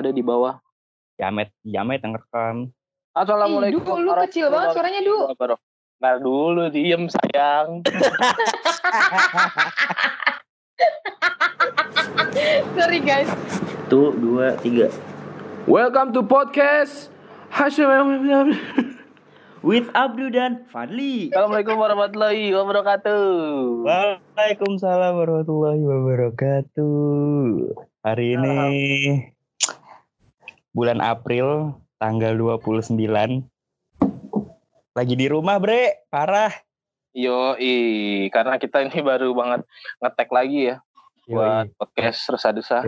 ada di bawah. Jamet, Jamet yang rekam. Assalamualaikum. Ih, Du, lu kecil banget suaranya, Du. Ntar dulu diem sayang. Sorry guys. Satu, dua, tiga. Welcome to podcast Hashim. With Abdu dan Fadli. Assalamualaikum warahmatullahi wabarakatuh. Waalaikumsalam warahmatullahi wabarakatuh. Hari ini bulan April tanggal 29. Lagi di rumah, Bre. Parah. Yo, karena kita ini baru banget ngetek lagi ya buat podcast Resa Desa.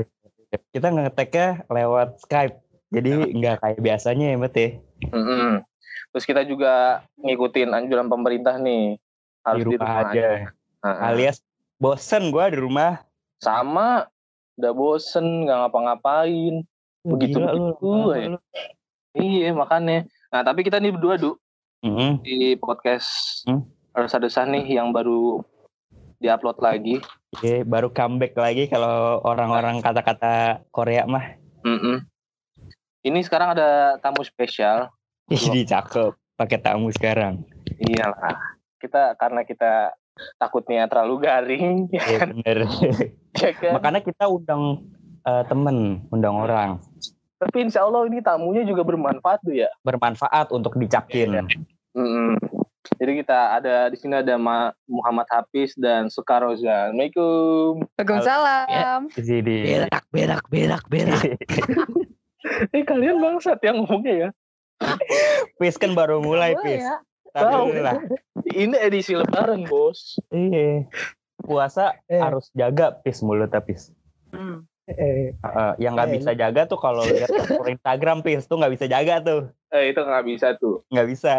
Kita ngeteknya lewat Skype. Jadi nggak kayak biasanya ya, Mbak ya. Mm-mm. Terus kita juga ngikutin anjuran pemerintah nih harus Di rumah aja. Heeh. Alias bosen gua di rumah. Sama, udah bosen nggak ngapa-ngapain. Begitu Gila begitu ya. lu. Iya makanya. Nah tapi kita nih berdua du Mm-mm. di podcast Hmm. Resa Desa nih yang baru diupload lagi. Oke, baru comeback lagi kalau orang-orang kata-kata Korea mah. Mm-mm. Ini sekarang ada tamu spesial. Jadi cakep pakai tamu sekarang. Iyalah. Kita karena kita takutnya terlalu garing, ya Iya kan? bener. Ya kan? Makanya kita undang eh, temen, undang orang Tapi insya Allah ini tamunya juga bermanfaat tuh ya. bermanfaat untuk dicakin. Mm-mm. Jadi kita ada di sini ada Ma- Muhammad Hafiz dan Sukaroza. Assalamualaikum. Waalaikumsalam. Jadi berak berak berak berak Eh kalian bangsat yang ngomongnya ya. Pis kan baru mulai Pis. ya. Tapi Tahu. lah. Ini edisi lebaran bos. Iya. Puasa Eh. harus jaga Pis mulut Pis. Hmm. Eh, Heeh, yang nggak Eh, bisa jaga tuh kalau lihat Instagram Pis tuh nggak bisa jaga tuh. Eh itu nggak bisa tuh. Nggak bisa.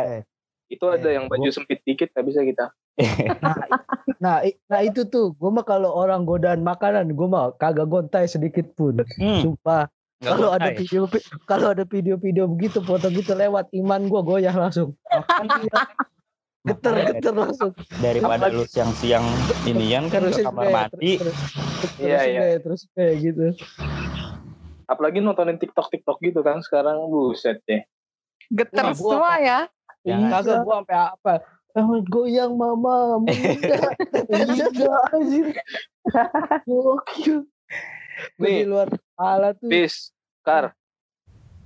Itu ada Eh, yang baju gua- sempit dikit nggak bisa kita. nah i- nah itu tuh gue mah kalau orang godaan makanan gue mah kagak gontai sedikit pun Hmm, sumpah kalau ada video kalau ada video-video begitu foto gitu lewat iman gue goyah langsung geter langsung. Daripada lu siang-siang inian kan ke kamar terus, Iya, iya. terus kayak gitu. Apalagi nontonin TikTok TikTok gitu kan sekarang buset deh. Geter gua- semua ya. Kagak gue sampai apa? Eh, goyang mama enggak enggak anjir gokil. Gua Nih. di luar kepala tuh. Bis, Kar,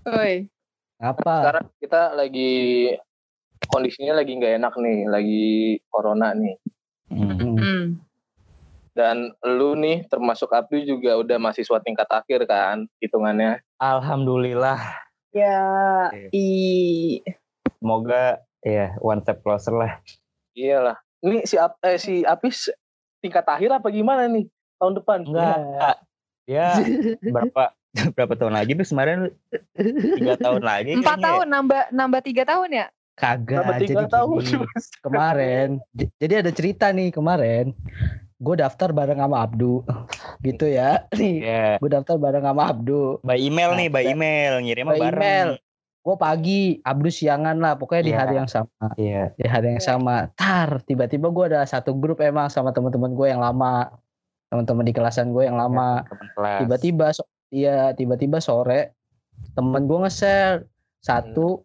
Oi. apa? Sekarang kita lagi kondisinya lagi nggak enak nih, lagi corona nih. Hmm. Hmm. Dan lu nih termasuk Abdu juga udah mahasiswa tingkat akhir kan hitungannya. Alhamdulillah. Ya. Iya. I. Semoga ya one step closer lah. Iyalah. Ini si Ap- eh, si Apis tingkat akhir apa gimana nih tahun depan? Enggak. Ya berapa berapa tahun lagi tuh kemarin tiga tahun lagi Empat ya? tahun nambah nambah tiga tahun ya. Kagak tiga jadi tahun? gini. kemarin jadi ada cerita nih kemarin gue daftar bareng sama Abdu gitu ya nih Ya, gue daftar bareng sama Abdu by email nih, by email ngirimnya By bareng. email. gue pagi Abdu siangan lah pokoknya di Iya. hari yang sama Iya. di hari yang sama tar tiba-tiba gue ada satu grup emang sama teman-teman gue yang lama teman-teman di kelasan gue yang lama teman kelas. tiba-tiba so- iya tiba-tiba sore temen gue nge-share satu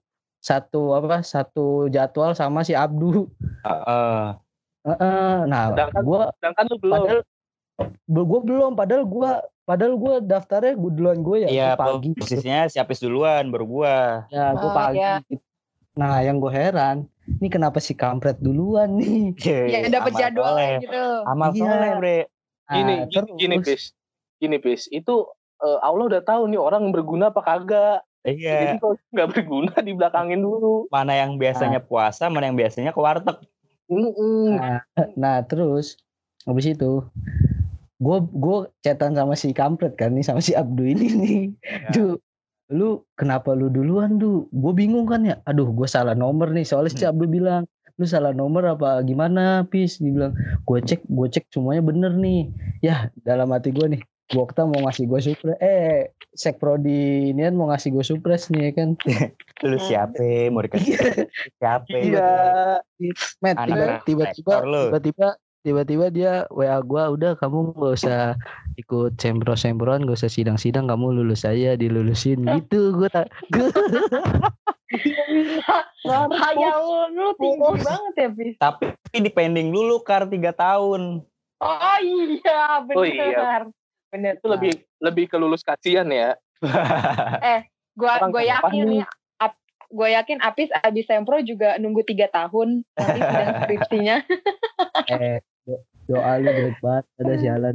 satu apa satu jadwal sama si Abdu Heeh. Heeh, nah Sedangkan- gue Sedangkan lu belum. padahal gue belum padahal gue padahal gue daftarnya gue duluan gue ya Iya, gua pagi posisinya si Apis duluan baru gua. ya gue Oh, pagi iya. nah yang gue heran ini kenapa si kampret duluan nih Ya dapat jadwal gitu. Amal Iya. soleh, Bre. Gini, Nah, gini, gini, terus- Bis. Gini, Bis. Itu eh, Allah udah tahu nih orang berguna apa kagak. Jadi Iya. kalau nggak berguna dibelakangin dulu. Mana yang biasanya puasa, mana yang biasanya ke warteg. Nah, nah terus habis itu gue gue chatan sama si kampret kan nih sama si Abdu ini nih. Ya. Du, lu kenapa lu duluan du? Gue bingung kan ya. Aduh, gue salah nomor nih. Soalnya si Hmm. Abdu bilang, lu salah nomor apa gimana, Pis? Dia bilang, gue cek, gue cek semuanya bener nih. Ya, dalam hati gue nih, Gokta mau ngasih gue supres, eh, Sek Prodi ini kan mau ngasih gue supres nih ya kan. Lu siapa? Mau dikasih siapa? Iya. Met, tiba-tiba, tiba-tiba, tiba-tiba dia WA gua udah kamu nggak usah ikut sempro sempron gak usah sidang-sidang kamu lulus aja dilulusin gitu gua tak Hayal lu tinggi banget ya, Bis. Tapi dipending dulu kar 3 tahun. Oh iya, benar. Oh iya. Bener. Itu lebih lebih ke lulus kasihan ya. Gua Orang gue kenapa yakin nih? gue yakin Apis abis sempro juga nunggu tiga tahun nanti sidang skripsinya. eh do- doa lu banget ada sialan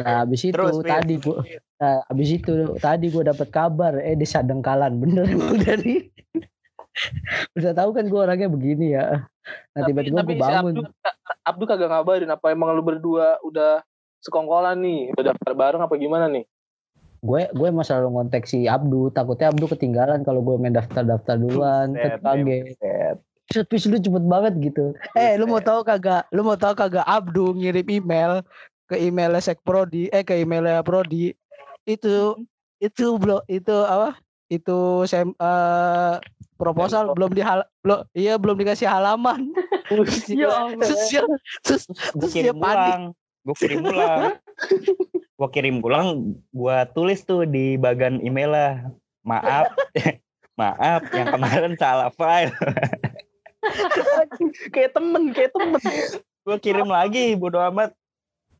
nah abis itu Terus, tadi gua nah, abis itu tadi gua dapat kabar eh di sadengkalan bener emang dari udah tahu kan gua orangnya begini ya nah tiba-tiba gua si bangun Abdu, Abdu kagak ngabarin apa emang lu berdua udah sekongkolan nih, udah daftar bareng apa gimana nih? gue gue emang selalu ngontek si Abdu takutnya Abdu ketinggalan kalau gue main daftar daftar duluan kaget. Pis, lu cepet banget gitu. Eh lu mau tahu kagak lu mau tahu kagak Abdu ngirim email ke emailnya Sekprodi eh ke emailnya Prodi itu itu belum itu apa? Itu sem eh, proposal belum dihal belum iya belum dikasih halaman. Terus Ya dia- terus dia terus, dia panik. Gue kirim ulang. gue kirim ulang. Gue tulis tuh di bagian email lah. Maaf. Maaf, yang kemarin salah file. kayak temen, kayak temen. Gue kirim lagi, bodo amat.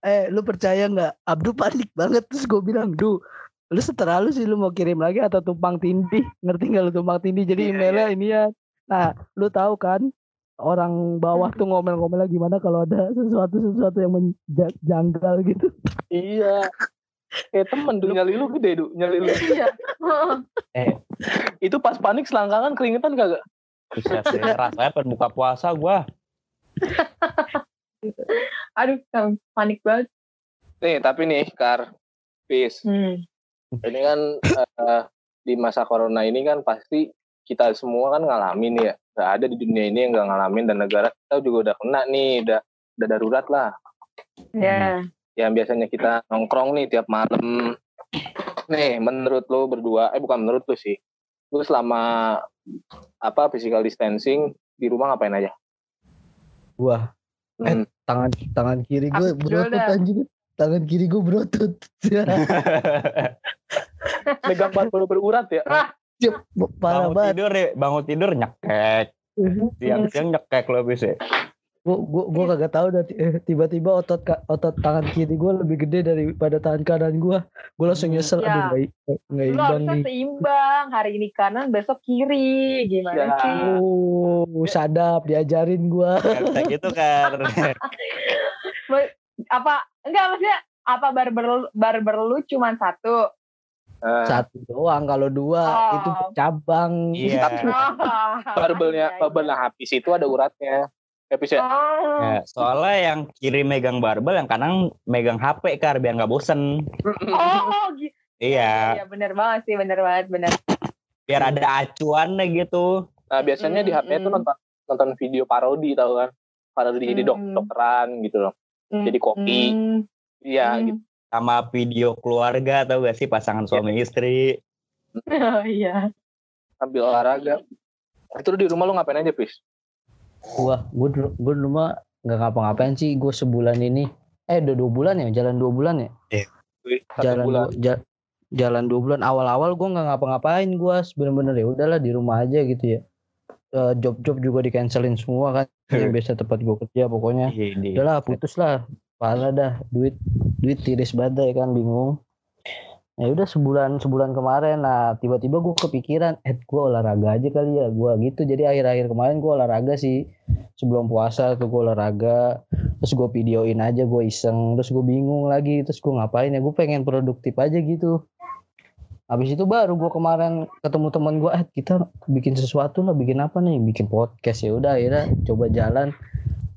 eh lu percaya nggak Abdu panik banget terus gue bilang du lu setera lu sih lu mau kirim lagi atau tumpang tindih ngerti nggak lu tumpang tindih jadi Iya, emailnya ini ya nah lu tahu kan orang bawah tuh ngomel-ngomelnya gimana kalau ada sesuatu sesuatu yang menjanggal gitu Iya. Kayak temen tuh nyali lu gede, Du. Nyali lu. Iya. Eh, Itu pas panik selangkangan keringetan kagak? sih. Rasanya pengen buka puasa gue. Aduh, panik banget. Nih, tapi nih, Kar, Pis. Hmm. Ini kan eh, di masa corona ini kan pasti kita semua kan ngalamin ya. Gak ada di dunia ini yang gak ngalamin dan negara kita juga udah kena nih, udah udah darurat lah. Ya. Yang biasanya kita nongkrong nih tiap malam. Nih, menurut lo berdua, eh bukan menurut lo sih. Lu selama apa physical distancing di rumah ngapain aja? Wah, Hmm. tangan tangan kiri gue berotot anjing tangan kiri gue berotot Megang barbel berurat ya. Parah bangun banget tidur ya, bangun tidur nyekek. Siang-siang nyekek lo bisa. gue gue gue kagak tahu dah eh, tiba-tiba otot otot tangan kiri gue lebih gede daripada tangan kanan gue gue langsung Hmm. nyesel Ya. aduh nggak nggak Lu imbang nih seimbang. Hari ini kanan, besok kiri. Ya. Gimana sih? oh sadap diajarin gue bisa gitu kan. Apa? Enggak, maksudnya apa barber barber lu cuma satu? Eh, satu doang kalau dua Oh. itu cabang Iya. Oh, barbelnya iya, iya. barbelnya habis itu ada uratnya. Habis ya. Oh. Ya, soalnya yang kiri megang barbel, yang kanan megang HP kar biar nggak bosen. Oh, gitu. Iya, Iya, bener banget sih, bener banget, bener. biar ada acuannya gitu. Nah, biasanya di HP itu nonton nonton video parodi tahu kan. Parodi jadi dok Mm-mm. dokteran gitu loh. Jadi koki. Hmm, Iya hmm. gitu. Sama video keluarga tau gak sih pasangan suami istri. Oh, iya. Sambil olahraga. Itu di rumah lu ngapain aja, Pis? Wah, gue dulu gue dulu mah nggak ngapa-ngapain sih. Gue sebulan ini, eh udah dua bulan ya, jalan dua bulan ya. Satu Jalan bulan. dua, ja- jalan dua bulan. Awal-awal gue nggak ngapa-ngapain. Gue bener-bener ya udahlah di rumah aja gitu ya. Eh, Job-job juga di cancelin semua kan. Yang biasa tempat gue kerja pokoknya. Iya, Udahlah putus lah. Parah dah. Duit duit tiris badai kan bingung. Ya udah sebulan sebulan kemarin nah tiba-tiba gue kepikiran eh gue olahraga aja kali ya gue gitu jadi akhir-akhir kemarin gue olahraga sih sebelum puasa tuh gue olahraga terus gue videoin aja gue iseng terus gue bingung lagi terus gue ngapain ya gue pengen produktif aja gitu habis itu baru gue kemarin ketemu teman gue eh kita bikin sesuatu lah bikin apa nih bikin podcast ya udah akhirnya coba jalan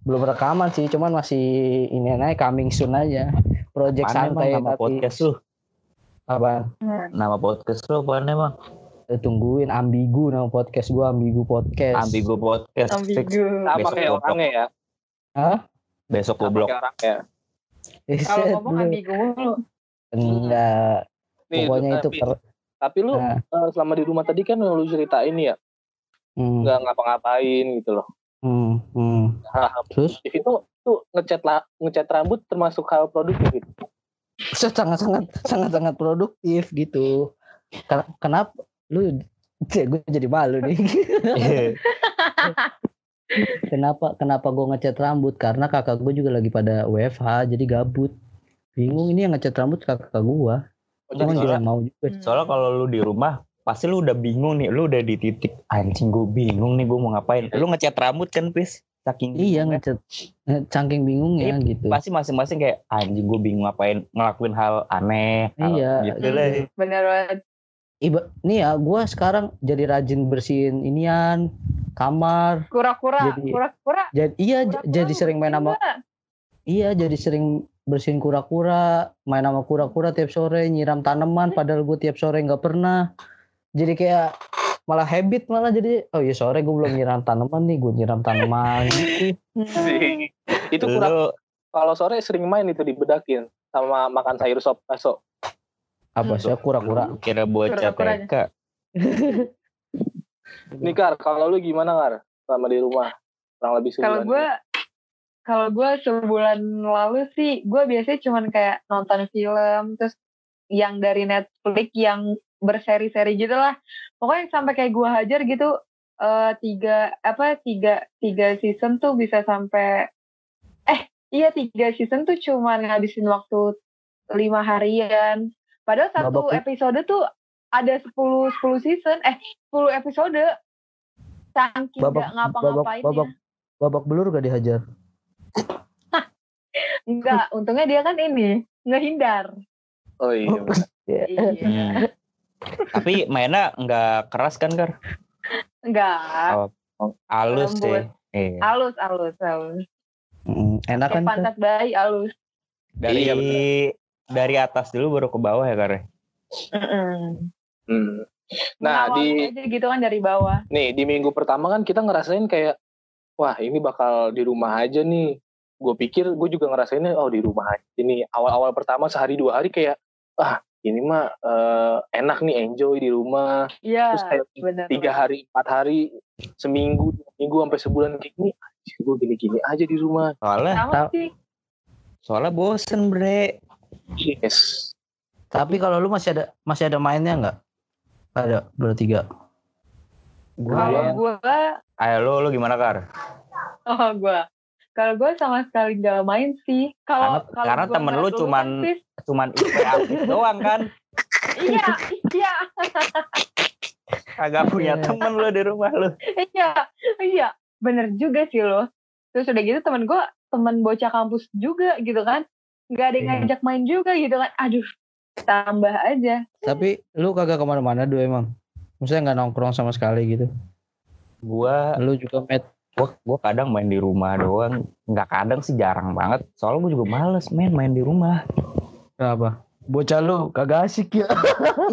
belum rekaman sih cuman masih ini aja coming soon aja project Apaan emang santai nama tapi podcast lu? apa Nama podcast lu apaan emang? Eh, tungguin ambigu nama podcast gua ambigu podcast Ambigu podcast. Ambigu. Besok kayak orangnya ya. Hah? Besok goblok. orangnya. Eh, Kalau ngomong lu. ambigu mulu. enggak Nih, pokoknya itu tapi, per- tapi lu Nah. selama di rumah tadi kan lu ceritain ya, hmm, nggak ngapa-ngapain gitu loh. Hmm, hmm. Hal-hal Terus itu tuh ngecat la, ngecat rambut termasuk hal produktif gitu. sangat sangat sangat sangat produktif gitu. Ken- Kenapa lu gue jadi malu nih. kenapa kenapa gue ngecat rambut? Karena kakak gue juga lagi pada WFH jadi gabut. Bingung ini yang ngecat rambut kakak gue. Oh, jadi soalnya- mau juga. Soalnya kalau lu di rumah pasti lu udah bingung nih, lu udah di titik anjing gue bingung nih gue mau ngapain. Lu ngecat rambut kan, Pis? Saking Iya ngecat nge- cangking bingungnya gitu. pasti masing-masing kayak anjing gue bingung ngapain ngelakuin hal aneh hal Iya. gitu lah Bener banget. Iba, nih ya, gue sekarang jadi rajin bersihin inian kamar. Kura-kura, Jadi- kura-kura. Jadi iya, jadi sering main sama iya, jadi sering bersihin kura-kura, main sama kura-kura tiap sore, nyiram tanaman. Padahal gue tiap sore nggak pernah. Jadi kayak malah habit malah jadi oh iya sore gue belum nyiram tanaman nih, gue nyiram tanaman gitu. Itu kurang kalau sore sering main itu dibedakin sama makan sayur sop baso. Apa sih kura-kura? kira bocah Kura-kuranya. TK Nih Kar, kalau lu gimana Kar? Selama di rumah kurang lebih sebulan. Kalau gue kalau gue sebulan lalu sih gue biasanya cuman kayak nonton film terus yang dari Netflix yang berseri-seri gitu lah. Pokoknya sampai kayak gue hajar gitu eh tiga apa tiga tiga season tuh bisa sampai eh iya tiga season tuh cuman ngabisin waktu lima harian. Padahal satu Babak- episode tuh ada 10 10 season eh 10 episode. Saking Babak- gak ngapa-ngapainnya. babak- Babak belur gak dihajar? Enggak, untungnya dia kan ini ngehindar. Oh iya. benar. Iya. Hmm. tapi mainnya nggak keras kan kar Enggak. halus Lembut. sih Iya. Alus, alus, alus. Mm, enak kan? Pantat bayi alus. dari Iya, dari atas dulu baru ke bawah ya kar ya? Mm-mm. Hmm. Nah, Mengawali di aja gitu kan dari bawah. nih di minggu pertama kan kita ngerasain kayak wah ini bakal di rumah aja nih. Gue pikir gue juga ngerasainnya oh di rumah aja. Ini awal-awal pertama sehari dua hari kayak ah ini mah eh, enak nih enjoy di rumah. Iya, Terus kayak benar. tiga hari empat hari seminggu dua minggu sampai sebulan kayak gini gue gini-gini aja di rumah soalnya Sama Ta- sih. soalnya bosen bre yes Tapi kalau lu masih ada masih ada mainnya nggak? Ada bertiga. Kalau Gua- gue, ayo lu lu gimana kar oh gue. Kalau gue sama sekali gak main sih. Kalau Karena- kalau karena temen lu cuman- kan, cuman IP doang kan iya, iya, kagak punya Iya. temen lu di rumah lu iya, iya. Bener juga sih lo. Terus udah gitu temen gue, temen bocah kampus juga gitu kan. Gak ada yang Iya. ngajak main juga gitu kan. Aduh, tambah aja. Tapi lu kagak ke mana-mana dulu emang. Maksudnya nggak nongkrong sama sekali gitu. gua Lu juga met. Gua gua kadang main di rumah doang nggak kadang sih jarang banget soalnya gua juga males main main di rumah Kenapa? Bocah lu kagak asik ya.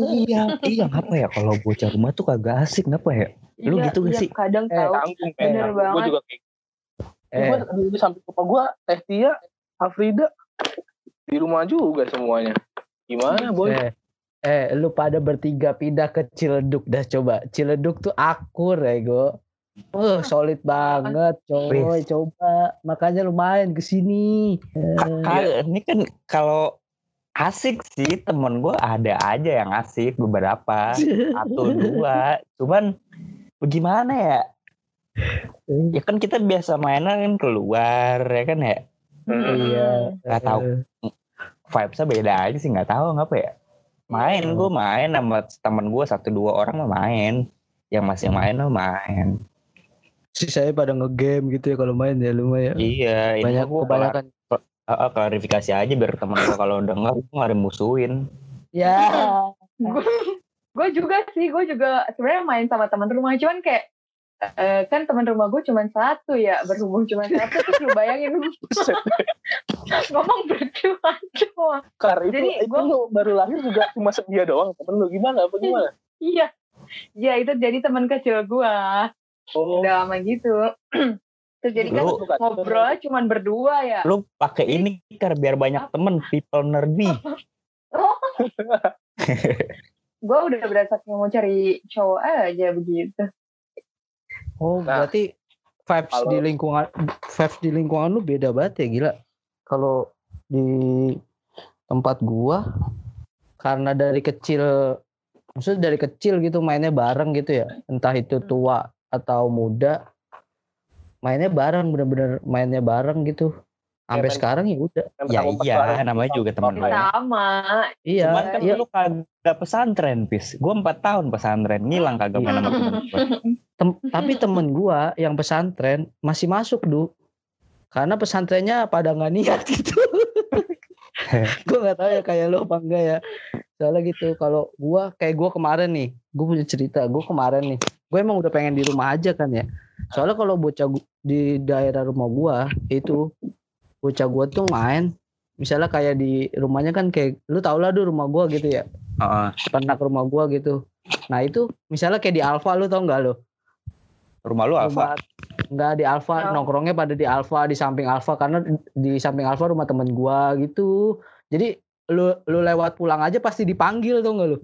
iya iya ngapa ya kalau bocah rumah tuh kagak asik ngapa ya Lu Iya, gitu gak iya, sih? Kadang Eh, tahu. Bener gue banget. juga kayak Eh, gue di samping papa gue Teh Tia Afrida di rumah juga semuanya gimana boy eh, eh, lu pada bertiga pindah ke Ciledug dah coba. Ciledug tuh akur ya, Go. Uh, solid banget, coy. Coba. Makanya lu main ke sini. Ka- ini kan kalau asik sih temen gua ada aja yang asik beberapa satu dua cuman bagaimana ya ya kan kita biasa mainan kan keluar ya kan ya Hmm. Iya. nggak tahu vibesnya beda aja sih nggak tahu ngapa ya main gue main sama temen gue satu dua orang mah main yang masih main mah main Si saya pada ngegame gitu ya kalau main ya lu mah ya. iya ini Banyak gue kebanyakan. klarifikasi aja biar temen gue kalau denger gue nggak ada musuhin Ya. gue juga sih gue juga sebenarnya main sama teman rumah cuman kayak eh, kan teman rumah gue cuma satu ya berhubung cuma satu terus lu bayangin ngomong berdua itu, Jadi itu gua- lu baru lahir juga cuma dia doang temen lu gimana apa gimana iya ya itu jadi teman kecil gue oh. Udah lama gitu. Terus jadi kan Lu- ngobrolnya cuma berdua ya. Lu pakai ini kar biar banyak temen people nerdy. Gue udah berasa kayak mau cari cowok aja begitu. Oh, Nah. berarti vibes Kalau- di lingkungan vibes di lingkungan lu beda banget ya gila. Kalau di tempat gua karena dari kecil maksudnya dari kecil gitu mainnya bareng gitu ya. Entah itu tua atau muda mainnya bareng bener-bener mainnya bareng gitu. Sampai main- sekarang ya udah. Ya iya, namanya juga teman main. sama Iya, Cuman kan iya. lu kagak pesantren, Pis. Gue empat tahun pesantren, ngilang kagak main sama temen gue. Tem- tapi temen gua yang pesantren masih masuk du karena pesantrennya pada nggak niat gitu gua nggak tahu ya kayak lo apa enggak ya soalnya gitu kalau gua kayak gua kemarin nih gua punya cerita gua kemarin nih gue emang udah pengen di rumah aja kan ya soalnya kalau bocah di daerah rumah gua itu bocah gua tuh main misalnya kayak di rumahnya kan kayak lu tau lah tuh rumah gua gitu ya Heeh. peternak rumah gua gitu nah itu misalnya kayak di Alfa lu tau nggak lo rumah lu apa? rumah enggak di Alfa Oh. nongkrongnya pada di Alfa di samping Alfa karena di samping Alfa rumah temen gua gitu jadi lu lu lewat pulang aja pasti dipanggil tuh enggak lu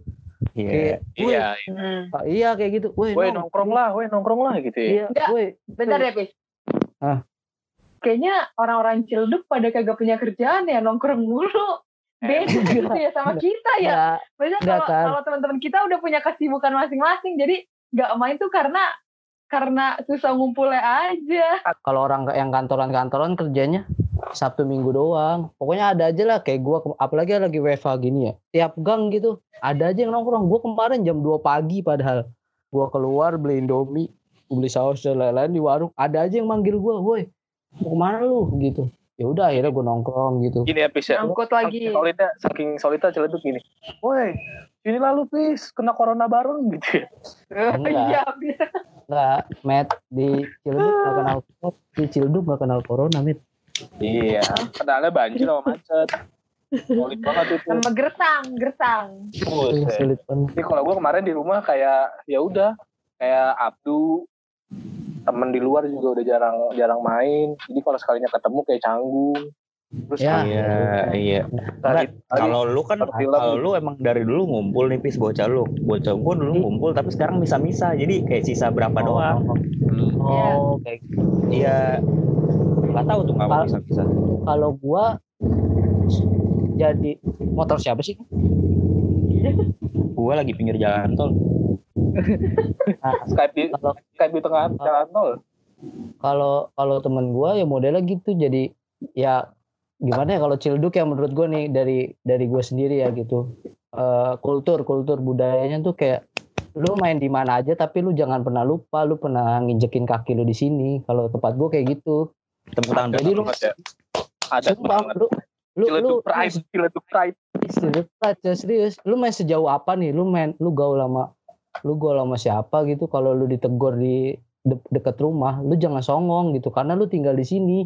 Iya. "Woi, Iya, Hmm. Pak, iya kayak gitu woi woi nong- nongkrong lah, woi nongkrong lah gitu ya. iya woi bentar deh pis Hah? kayaknya orang-orang Cilduk pada kagak punya kerjaan ya nongkrong mulu beda gitu ya sama kita ya Maksudnya kalau kan. kalau teman-teman kita udah punya kesibukan masing-masing jadi nggak main tuh karena karena susah ngumpulnya aja kalau orang yang kantoran-kantoran kerjanya Sabtu Minggu doang. Pokoknya ada aja lah kayak gua apalagi lagi WFH gini ya. Tiap gang gitu ada aja yang nongkrong. Gua kemarin jam 2 pagi padahal gua keluar beli Indomie, beli saus dan lain-lain di warung. Ada aja yang manggil gua, "Woi, mau ke mana lu?" gitu. Ya udah akhirnya gua nongkrong gitu. Gini ya, Pis ya. angkut Saking lagi solidnya, saking solidnya celeduk gini. Woi, ini lalu Pis, kena corona bareng gitu ya. Enggak. iya Enggak, Met di Ciledug gak kenal di Ciledug gak kenal corona, Met. Iya, kenalnya banjir sama macet. Solid banget itu. sama gersang gersang Iya, sulit banget. Jadi kalau gue kemarin di rumah kayak ya udah kayak Abdu temen di luar juga udah jarang jarang main. Jadi kalau sekalinya ketemu kayak canggung. Terus Ya. Iya, iya. tadi Kalau lu kan kalau lu emang dari dulu ngumpul nih Pis bocah lu. Bocah gua dulu Iya. ngumpul tapi sekarang bisa-bisa. Jadi kayak sisa berapa doang. Oh, kayak Iya. Gak tahu tuh ngapa Kal- bisa-bisa. kalau gua jadi motor siapa sih? Gua lagi pinggir jalan tol. Nah, Skype di kalau Skype di tengah jalan tol. kalau kalau temen gua ya modelnya gitu jadi ya gimana ya kalau cilduk ya menurut gua nih dari dari gua sendiri ya gitu Eh, kultur kultur budayanya tuh kayak lu main di mana aja tapi lu jangan pernah lupa lu pernah nginjekin kaki lu di sini kalau tempat gua kayak gitu Tepuk tangan Jadi lu- ya. Ada sumpah lu lu lu Pride, Ciledug Pride. Serius, Pride, serius. Lu main sejauh apa nih? Lu main, lu gaul lama, lu gaul lama siapa gitu? Kalau lu ditegur di de- deket rumah, lu jangan songong gitu. Karena lu tinggal di sini.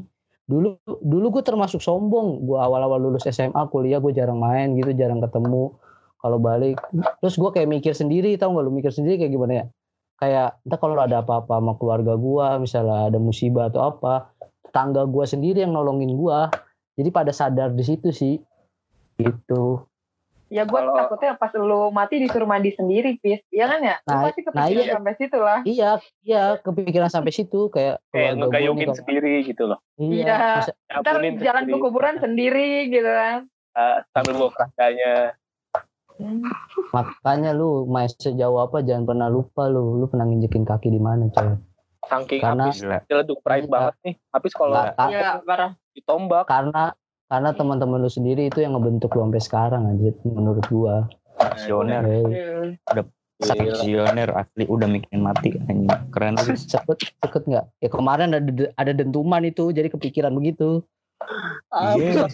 Dulu, dulu gue termasuk sombong. Gue awal-awal lulus SMA, kuliah gue jarang main gitu, jarang ketemu. Kalau balik, terus gue kayak mikir sendiri, tau gak lu mikir sendiri kayak gimana ya? Kayak entah kalau ada apa-apa sama keluarga gue, misalnya ada musibah atau apa, tangga gue sendiri yang nolongin gue. Jadi pada sadar di situ sih. Gitu. Ya gue Kalau- takutnya pas lu mati disuruh mandi sendiri pis Iya kan ya? Nah, lu pasti nah kepikiran iya. sampai situ lah. Iya iya. Kepikiran sampai situ kayak Kayak ngegayungin kalau- sendiri gitu loh. Iya. iya. ntar jalan ke kuburan sendiri gitu kan. Ah, sambil bawa kerangkanya. makanya lu main sejauh apa jangan pernah lupa lu. Lu pernah nginjekin kaki di mana coy Saking Karena- habis. Ciledug Pride Iya. banget nih. Habis kalau Nggak, ka- Iya parah ditombak. karena karena teman-teman lu sendiri itu yang ngebentuk lu sampai sekarang aja menurut gua Visioner. Iya. Saking visioner asli udah mikirin mati anjing. Keren lu. cepet cepet nggak ya kemarin ada ada dentuman itu jadi kepikiran begitu Habis, Iya.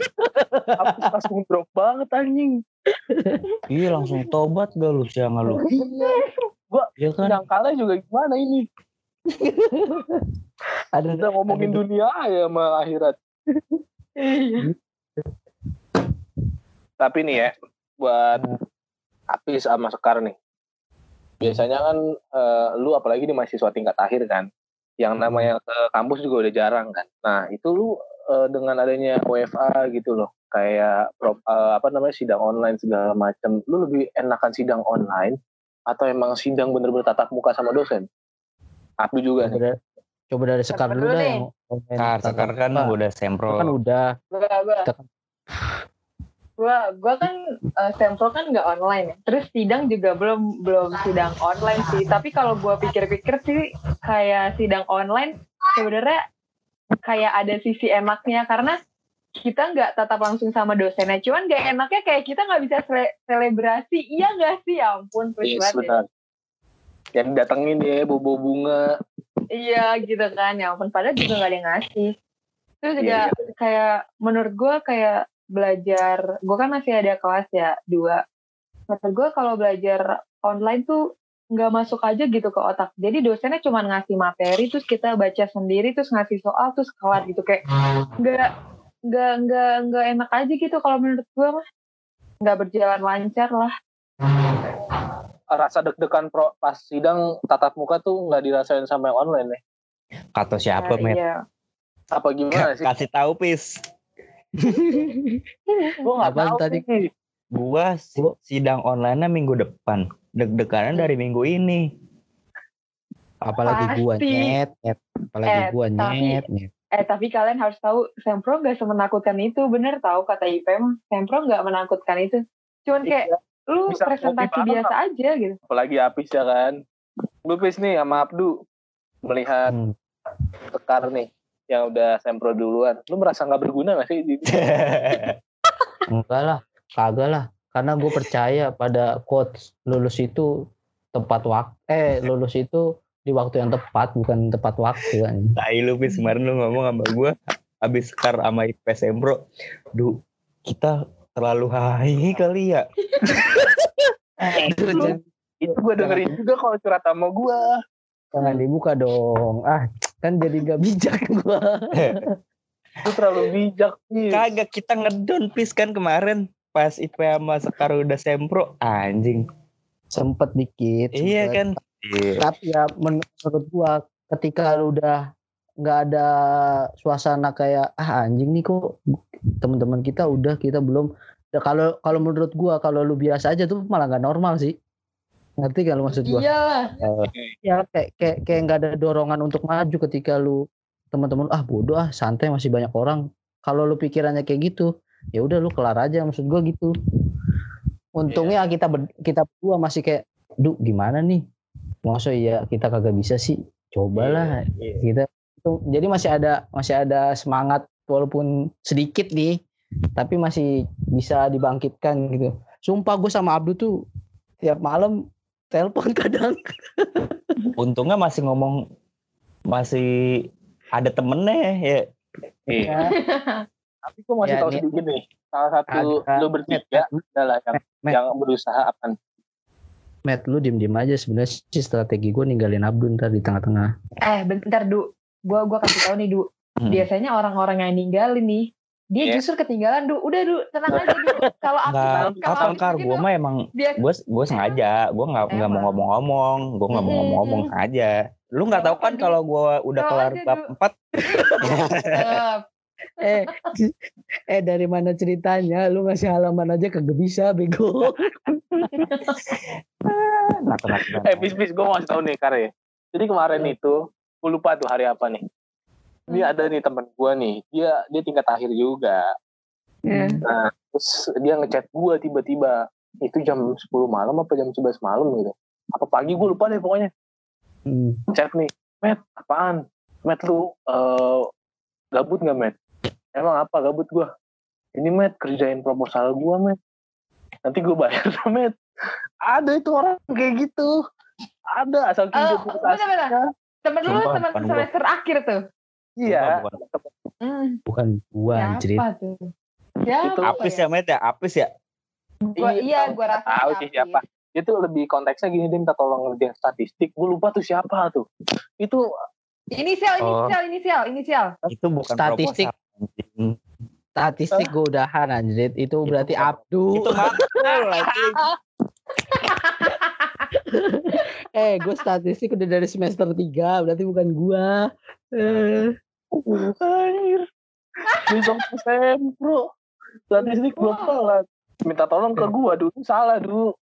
habis langsung drop banget anjing. Iya langsung tobat gak lu siang lu. Gua Iya kan? Nyangkalnya juga gimana ini? ada Kita ngomongin ada- dunia ya sama akhirat. Tapi nih ya, buat Apis sama Sekar nih. Biasanya kan eh, lu apalagi di mahasiswa tingkat akhir kan, yang namanya ke kampus juga udah jarang kan. Nah itu lu eh, dengan adanya WFA gitu loh, kayak eh, apa namanya sidang online segala macam, lu lebih enakan sidang online atau emang sidang bener-bener tatap muka sama dosen? Abdu juga nih. Sebenar- Coba dari Sekar dulu yang online Sekar, Sekar kan muka. udah sempro. kan udah. Gua, gua, Kita kan gua, gua kan eh, sempro kan nggak online ya. Terus sidang juga belum belum sidang online sih. Tapi kalau gua pikir-pikir sih kayak sidang online sebenarnya kayak ada sisi enaknya karena kita nggak tatap langsung sama dosennya. Cuman gak enaknya kayak kita nggak bisa sele- selebrasi. Iya nggak sih? Ya ampun, Yes, banget ya. Yang datengin ya, bobo bunga. Iya gitu kan. Ya ampun padahal juga gak ada yang ngasih. Terus juga Iya, kayak menurut gue kayak belajar gue kan masih ada kelas ya dua. Menurut gue kalau belajar online tuh nggak masuk aja gitu ke otak. Jadi dosennya cuma ngasih materi terus kita baca sendiri terus ngasih soal terus kelar gitu. Kayak nggak nggak nggak nggak enak aja gitu kalau menurut gue mah. Nggak berjalan lancar lah Rasa deg-degan pro, pas sidang tatap muka tuh nggak dirasain sama yang online nih. Kata siapa, Nah, Met? iya. Apa gimana sih? Kasih tahu, Pis. Gue nggak tahu tadi? sih. Gua si- Gua- sidang online minggu depan. Deg-deganan dari minggu ini. apalagi gua Pasti. nyet, nyet. Apalagi Eh, gua tapi- nyet, nyet. Eh tapi kalian harus tahu Sempro gak semenakutkan itu bener tahu kata IPM Sempro gak menakutkan itu cuman kayak Iya, lu bisa presentasi biasa aja gitu apalagi Apis ya kan. Lu Pis nih sama Abdu melihat Hmm. Sekar nih yang udah sempro duluan. Lu merasa nggak berguna gak sih? di- Enggak lah, kagak lah. Karena gue percaya pada quotes lulus itu tepat waktu. Eh, lulus itu di waktu yang tepat, bukan tepat waktu. kan. Tai lu, Pis. Kemarin lu ngomong sama gua. Abis Sekar sama IPS Sempro. Du, kita terlalu high kali ya. Aduh, jangan, Itu gue dengerin juga kalau curhat sama gue. jangan dibuka dong. Ah, kan jadi gak bijak gua. Lu terlalu bijak sih. Kagak kita ngedon Pis kan kemarin. Pas IP sama Sekar udah Sempro. Anjing. Sempet dikit. Iya sempet. kan? Iya. Tapi ya men- menurut gua ketika lu udah nggak ada suasana kayak ah anjing nih kok teman-teman kita udah kita belum. Ya, kalau kalau menurut gua kalau lu biasa aja tuh malah nggak normal sih. Ngerti gak lu maksud gua? Iyalah ya kayak kayak kayak nggak ada dorongan untuk maju ketika lu teman-teman ah bodoh ah santai masih banyak orang. Kalau lu pikirannya kayak gitu ya udah lu kelar aja maksud gua gitu. Untungnya kita ber- kita berdua masih kayak duh gimana nih? Masa iya kita kagak bisa sih? Cobalah Iya. kita itu jadi masih ada masih ada semangat walaupun sedikit nih tapi masih bisa dibangkitkan gitu sumpah gue sama Abdu tuh tiap malam telepon kadang Untungnya masih ngomong masih ada temennya ya. Iya. Tapi gue masih Ya, tahu ini- sedikit nih. Salah satu Ada- lu bertiga adalah yang, Met. yang berusaha apa? Matt lu diem diem aja sebenarnya sih strategi gue ninggalin Abdu ntar di tengah-tengah eh bentar du gua gua kasih tahu nih du. Hmm. biasanya orang-orang yang ninggalin nih dia Iya. justru ketinggalan du. Udah du tenang aja du. Kalau aku kalau kar gitu, gue mah emang dia gue gue sengaja. Gue nggak nggak mau ngomong-ngomong. Gue nggak mau ngomong-ngomong aja lu nggak tahu kan kalau gue udah Tahu kelar bab empat? Eh, eh eh dari mana ceritanya? Lu ngasih halaman aja kagak bisa bego. Nah, tenang, tenang. Eh, bis bis gue mau kasih tahu nih Kar ya. Jadi kemarin itu gue lupa tuh hari apa nih. Ini Hmm. ada nih temen gue nih. Dia dia tingkat akhir juga. ya. Nah, terus dia ngechat gue tiba-tiba. Itu jam 10 malam apa jam 11 malam gitu. Apa pagi gue lupa deh pokoknya. Hmm. Chat nih. Met, apaan? Met lu eh, gabut gak Met? Emang apa gabut gue? Ini Met, kerjain proposal gue Met. Nanti gue bayar Met. Ada itu orang kayak gitu. Ada asal Oh, tunjuk bener-bener. Temen lu temen bukan gua. semester akhir tuh Iya. Bukan, hmm, bukan gua anjir siapa tuh siapa Itu apis ya met ya apis ya Gua, iya gue rasa tahu sih siapa. Itu lebih konteksnya gini dia minta tolong ngerjain statistik. Gue lupa tuh siapa tuh. Itu inisial Oh. inisial inisial inisial itu bukan Statistik. proposal, statistik gue udahan anjir itu berarti bukan- Abdu itu makul. eh gue statistik udah dari semester 3 berarti bukan gua eh anjir. Besok sem bro. Statistik belum kelar. Minta tolong ke gua dulu salah dulu.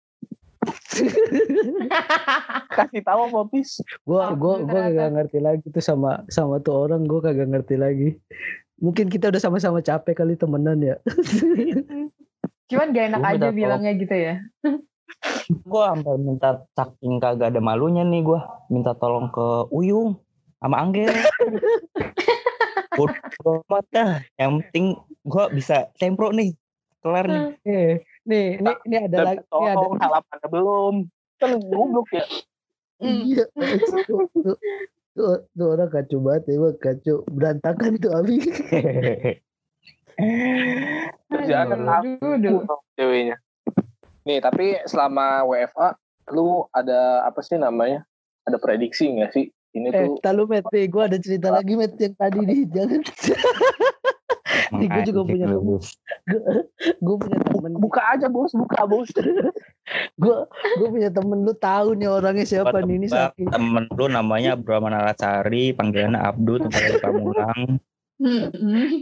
Kasih tahu apa Pis? Gua Oh, gua kagak ngerti lagi tuh sama sama tuh orang gua kagak ngerti lagi. Mungkin kita udah sama-sama capek kali temenan ya. Cuman gak enak Gua aja tolong. bilangnya gitu ya. Gue sampai minta saking kagak ada malunya nih gue minta tolong ke Uyung sama Angger Bodoh dah. Yang penting gue bisa sempro nih kelar nih. Eh, nih, ini ini ada lagi, ini ada halamannya belum. Kan goblok ya. Iya, tuh, tuh, orang kacau banget emang kacau. Berantakan tuh Abi. Kerjaan Aduh, aku ceweknya. Nih, tapi selama WFA lu ada apa sih namanya? Ada prediksi nggak sih? Ini Eh, tuh Met, nih, gue ada cerita lagi Met yang tadi nih, jangan. Nih, gua juga punya temen. gue punya temen, buka aja bos, buka bos. gue gue punya temen lu tahu nih orangnya siapa nih ini saking temen lu namanya Brahma Nalasari panggilannya Abdul tempat di Pamulang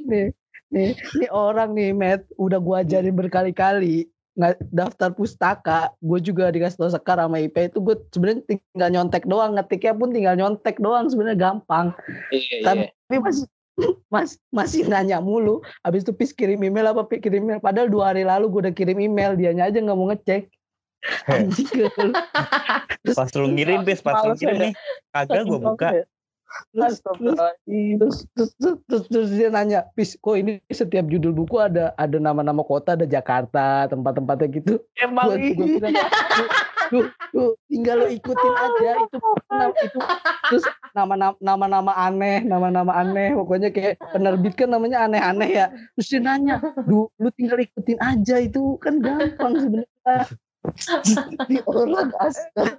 nih nih nih orang nih Met udah gue ajarin berkali-kali daftar pustaka gue juga dikasih tau sekar sama IP itu gue sebenarnya tinggal nyontek doang ngetiknya pun tinggal nyontek doang sebenarnya gampang. Iya, Tapi tapi masih mas masih nanya mulu habis itu pis kirim email apa Pi kirim email padahal dua hari lalu gue udah kirim email dianya aja nggak mau ngecek. Anjing, pas lu ngirim bis pas lu ngirim ya. nih kagak gue buka terus, terus, terus, terus, terus, terus, dia nanya pis kok ini setiap judul buku ada ada nama-nama kota ada Jakarta tempat-tempatnya gitu? Emang Gua- gua iya. bilang, "Tuh, tuh, tuh, tinggal lo ikutin aja itu itu terus nama-nama nama-nama aneh nama-nama aneh pokoknya kayak penerbit kan namanya aneh-aneh ya. Terus dia nanya lu lu tinggal ikutin aja itu kan gampang sebenarnya. Di orang astaga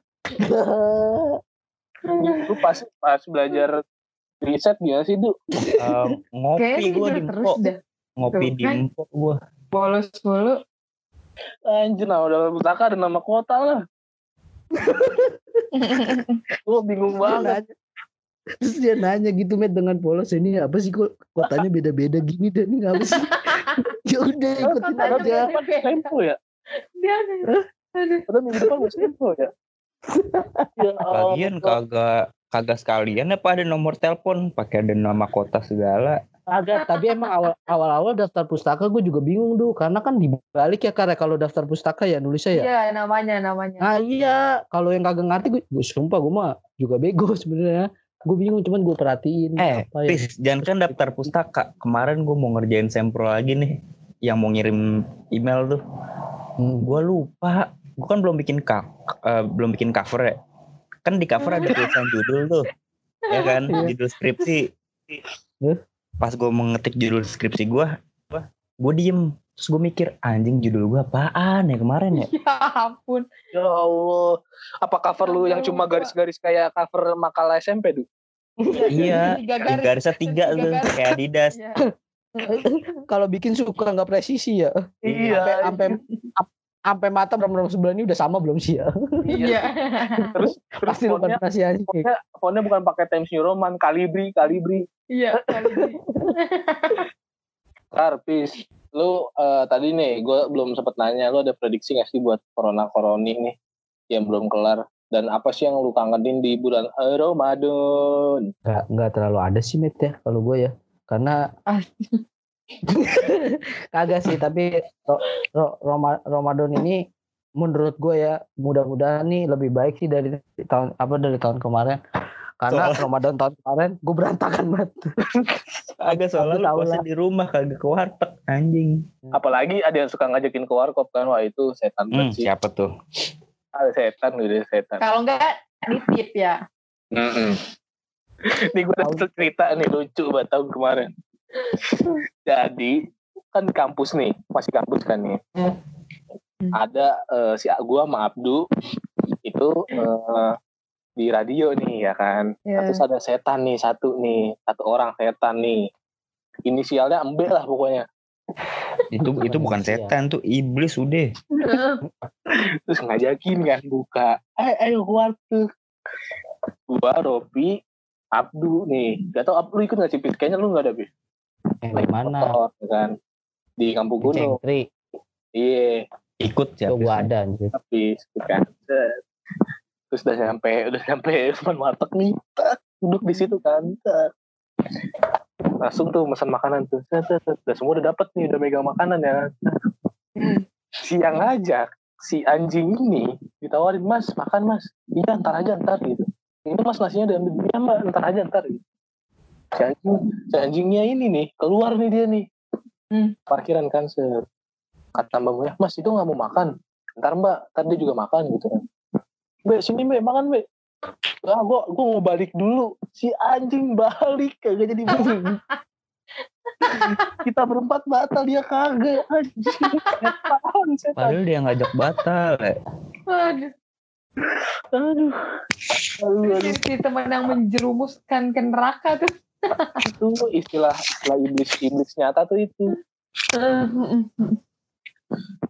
Lu pas pas belajar riset gimana sih itu? Eh, ngopi gue di terus dah. ngopi Tuh, di kan? Gue Bolos mulu. Anjir, nama dalam pustaka ada nama kota lah. Gue bingung banget. terus dia nanya gitu met dengan polos ini apa sih kok kotanya beda-beda gini dan ini apa sih ya udah ikutin aja. Tempo ya? Dia ada. Aduh. Padahal minggu depan gue tempo ya? Ya Lagian kagak kagak sekalian apa ada nomor telepon pakai ada nama kota segala Agak, tapi emang awal awal-awal daftar pustaka gue juga bingung tuh karena kan dibalik ya karena kalau daftar pustaka ya nulisnya ya. Iya namanya namanya. Nah iya, kalau yang kagak ngerti gue, gue sumpah gue mah juga bego sebenarnya. Gue bingung cuman gue perhatiin eh apa ya. Jangan kan daftar pustaka kemarin gue mau ngerjain sempro lagi nih yang mau ngirim email tuh Hmm. gue lupa gue kan belum bikin ka- eh, belum bikin cover ya kan di cover ada tulisan judul tuh ya kan Iya. judul skripsi pas gue mengetik judul skripsi gue gue diem terus gue mikir anjing judul gue apaan ya kemarin ya Ya ampun. Ya Allah. Apa cover lu yang cuma garis-garis kayak cover makalah SMP tuh? iya garis. garisnya tiga Tiga tuh garis. kayak Adidas Iya. Kalau bikin suka nggak presisi ya. Iya. Sampai sampai mata benar sebelah ini udah sama belum sih ya? Iya. Terus terus Pasti lu fontnya, fantasi anjing. fontnya, fontnya bukan pakai Times New Roman, Calibri, Calibri. Iya. kali ini. Karpis, lu eh, tadi nih, gue belum sempet nanya, lu ada prediksi gak sih buat corona koroni nih yang belum kelar? Dan apa sih yang lu kangenin di bulan eh, Ramadan? Nggak nggak terlalu ada sih met ya kalau gue ya. Karena Ah. kagak sih tapi ro, ro- Roma- Ramadan ini menurut gue ya mudah-mudahan nih lebih baik sih dari tahun apa dari tahun kemarin karena Ramadan tahun kemarin gue berantakan banget agak soalnya lu puasa di rumah kagak ke warteg anjing Apalagi ada yang suka ngajakin ke warkop kan, wah itu setan hmm, banget sih. siapa tuh Ada setan gitu, setan. Kalau enggak nitip ya. Mm-mm. Nih gue dapet cerita nih lucu buat tahun kemarin. Jadi kan kampus nih, masih kampus kan nih. Hmm. Ada eh, si gua sama Abdu itu eh, di radio nih ya kan. Iya. Terus ada setan nih satu nih, satu orang setan nih. Inisialnya Embe lah pokoknya. itu itu bukan setan tuh iblis udah Terus ngajakin kan buka. Eh, ayo keluar tuh. Gua, Ropi, Abdu nih. Gak tau Abdu ikut gak sih? Kayaknya lu gak ada, Bi. Yang di mana? Motor ya kan? Di kampung gunung. Cengtri iya. Ikut ya. Tuh gue ada anjir. gitu kan? Terus udah nyampe udah nyampe depan warteg nih. Tak, duduk di situ kan? Tak. langsung tuh pesan makanan tuh. Udah semua udah dapet nih udah megang makanan ya Hmm. siang aja si anjing ini ditawarin mas makan mas. Iya ntar aja ntar gitu. Ini mas nasinya diambil. Iya mbak ntar aja ntar gitu. Si anjing si anjingnya ini nih keluar nih dia nih Hmm. parkiran kan se kata mbaknya mas itu nggak mau makan ntar mbak ntar dia juga makan gitu kan mbak sini mbak makan mbak ah gua gua mau balik dulu si anjing balik kagak jadi balik kita berempat batal dia kagak anjing setan setan Padahal dia ngajak batal. ya. Aduh, aduh aduh, si, aduh. si teman yang menjerumuskan ke neraka tuh. Itu istilah istilah iblis iblis nyata tuh itu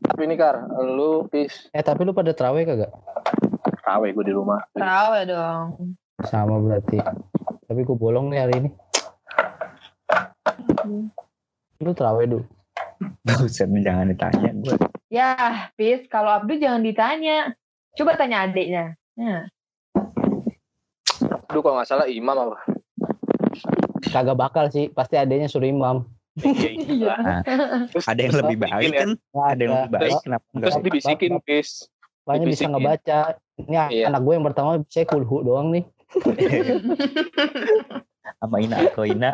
tapi ini kar lu pis Eh tapi lu pada terawih kagak? rawe gue di rumah ya dong. Sama berarti. Tapi gue bolong nih hari ini. Lu terawih dulu. Buset, jangan ditanya gue. Ya, Pis, kalau Abdu jangan ditanya. Coba tanya adiknya. Ya. Aduh kalau nggak salah imam apa Kagak bakal sih. Pasti adanya suruh imam. Iya, iya. Terus- Ada yang terus lebih baik ya. kan? Ada yang lebih baik, kenapa enggak? Terus dibisikin, Pis. Makanya bisa ngebaca. Ini Iya. anak gue yang pertama bisa kulhu doang nih. Sama Ina atau Ina.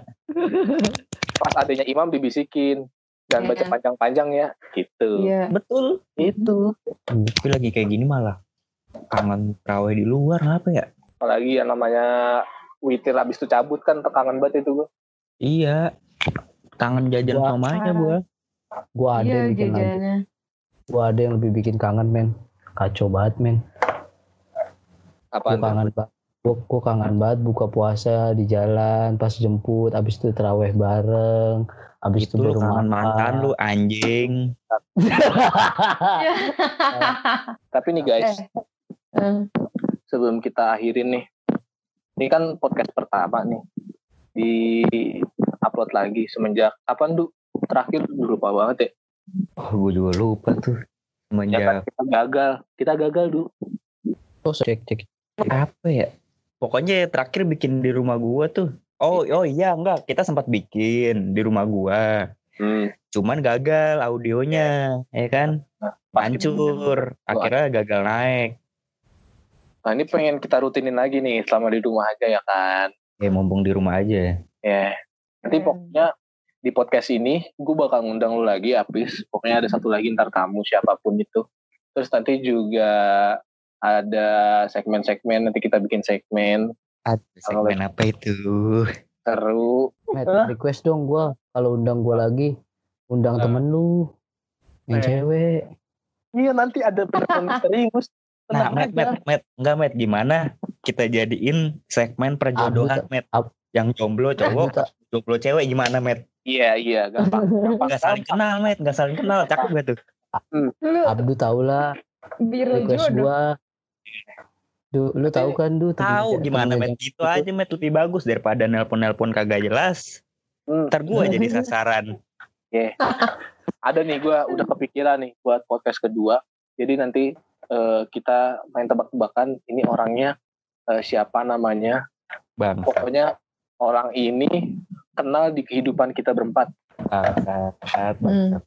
Pas adanya imam dibisikin. Jangan baca Iya. panjang-panjang ya. Gitu. Iya. Betul. Itu. Tapi lagi kayak gini malah kangen terawih di luar apa ya? Apalagi yang namanya witir habis itu cabut kan kangen banget itu gue. Iya. Kangen jajan Wah. somanya gua. Gue ada Iya, yang bikin jajannya. Gue ada yang lebih bikin kangen men. Kacau banget men. Apa? Gue kangen banget. Gue, gue kangen banget buka puasa di jalan pas jemput. Abis itu terawih bareng. Abis itu, Itu lu baru kangen makan. mantan lu anjing. Tapi nih guys, Eh, sebelum kita akhirin nih. Ini kan podcast pertama nih. Di upload lagi semenjak apa Du? Terakhir lupa banget ya. Oh, gue juga lupa tuh. Ya kan Semenjak kita gagal. Kita gagal Du. Oh cek cek. apa ya? Pokoknya terakhir bikin di rumah gua tuh. Oh, oh iya enggak, kita sempat bikin di rumah gua. Hmm. Cuman gagal audionya, ya kan? Pasti Hancur. Akhirnya gagal naik. Nah ini pengen kita rutinin lagi nih selama di rumah aja ya kan. Ya mumpung di rumah aja. Ya. Nanti Hmm. pokoknya di podcast ini gue bakal ngundang lu lagi Apis. Pokoknya ada satu lagi ntar tamu siapa pun itu. Terus nanti juga ada segmen-segmen nanti kita bikin segmen Aduh, segmen apa itu? seru. Met, Hah? request dong gue. Kalau undang gue lagi, undang Nah. temen lu. Yang Eh. cewek. Iya nanti ada pendapat misterius. Nah, aja. Met, Met, enggak Met, gimana kita jadiin segmen perjodohan, Met? Ab- Yang jomblo cowok, jomblo cewek gimana, Met? Iya iya gampang. gampang, Enggak saling kenal, Met, enggak saling kenal, cakep gak tuh? Lu Abdu tau lah request jodoh. gua. Du, lu tahu kan Du? Tahu gimana, Met? Gitu aja, Met, lebih bagus daripada nelpon-nelpon kagak jelas. Hmm. Ntar gua jadi sasaran. Ada nih gue udah kepikiran nih buat podcast kedua. Jadi nanti eh, kita main tebak-tebakan ini orangnya eh, siapa namanya. Bang, Pokoknya orang ini kenal di kehidupan kita berempat. bangsat, Hmm.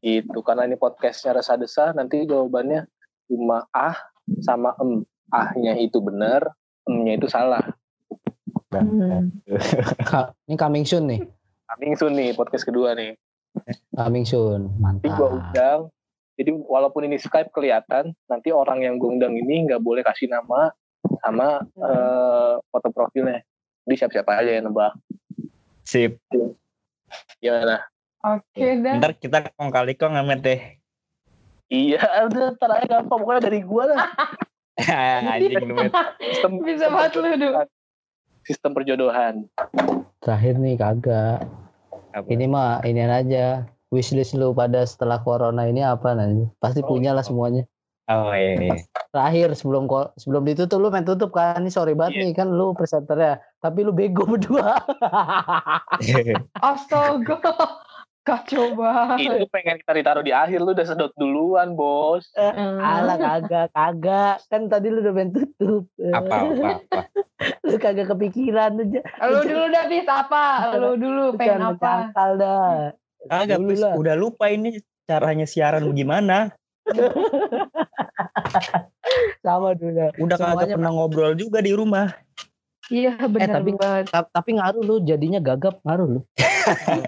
Itu karena ini podcastnya rasa desa nanti jawabannya cuma ah sama em. Ahnya itu benar, emnya itu salah. bangsat. Ka- ini coming soon nih. Coming soon nih podcast kedua nih. Coming soon. Nanti gue Mantap. undang. Jadi walaupun ini Skype kelihatan, nanti orang yang gue undang ini nggak boleh kasih nama sama eh, foto profilnya. Jadi siap-siap aja yang nebak. Sip. Gimana? Oke dah. Ntar kita kong kali kong Met deh. Iya, udah ntar aja gampang. Pokoknya dari gue lah. Anjing lu. Sistem, Bisa banget lu, Du. Sistem perjodohan. Terakhir nih kagak. Apa? Ini mah ini aja. Wishlist lu pada setelah corona ini apa nanti? Pasti Oh, punya lah iya. semuanya. Oh iya, iya. Terakhir sebelum sebelum ditutup lu main tutup kan? Ini sorry banget Iya. nih kan lu presenternya. Tapi lu bego berdua. Astaga. Kacau banget. Itu pengen kita ditaruh di akhir lu udah sedot duluan, Bos. Hmm. Alah kagak, kagak. Kan tadi lu udah main tutup. Apa apa apa. Lu kagak kepikiran aja. Lu dulu dah bis apa? Lu dulu pengen apa? cangkal dah. Kagak, Dulu Pis. lah. udah lupa ini caranya siaran bagaimana. Sama dulu dah. Udah kagak pernah ngobrol juga di rumah. Iya bener tapi- banget. Ta- Tapi ngaruh lu jadinya gagap ngaruh lu.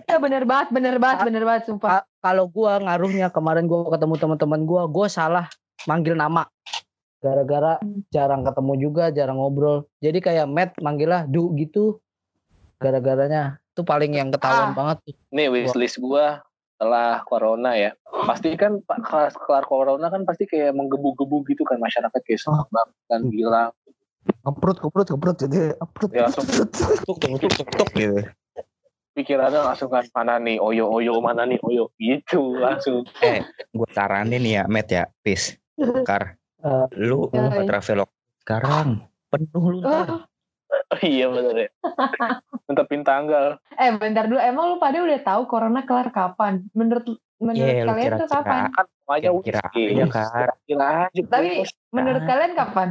Iya bener banget, bener banget, bener banget sumpah. Ka- Kalau gua ngaruhnya kemarin gua ketemu teman-teman gua, gua salah manggil nama. Gara-gara Hmm. jarang ketemu juga, jarang ngobrol. Jadi kayak Matt manggilnya Du gitu. Gara-garanya itu paling yang ketahuan Ah. banget tuh. Nih wishlist gua setelah corona ya. Pasti kan kelar, kelar corona kan pasti kayak menggebu-gebu gitu kan masyarakat kayak senang banget kan bilang Keprut, keprut, keprut jadi keprut. Ya, langsung. Tuk tuk tuk tuk tuk gitu. pikirannya langsung kan mana nih oyo oyo mana nih oyo gitu langsung. Gue saranin nih ya, Met ya, Pis. Kar, Eh, lu Ya, ke ya. Travelog sekarang penuh lu ntar. Oh, iya bener ya. Mentepin tanggal. eh bentar dulu, emang lu pada udah tahu corona kelar kapan? Menurut menurut Iya, lu kalian tuh kira-kira. kapan? Kan Kira-kira wishlist. aja, Kar. Kira aja. Tapi menurut kalian kapan?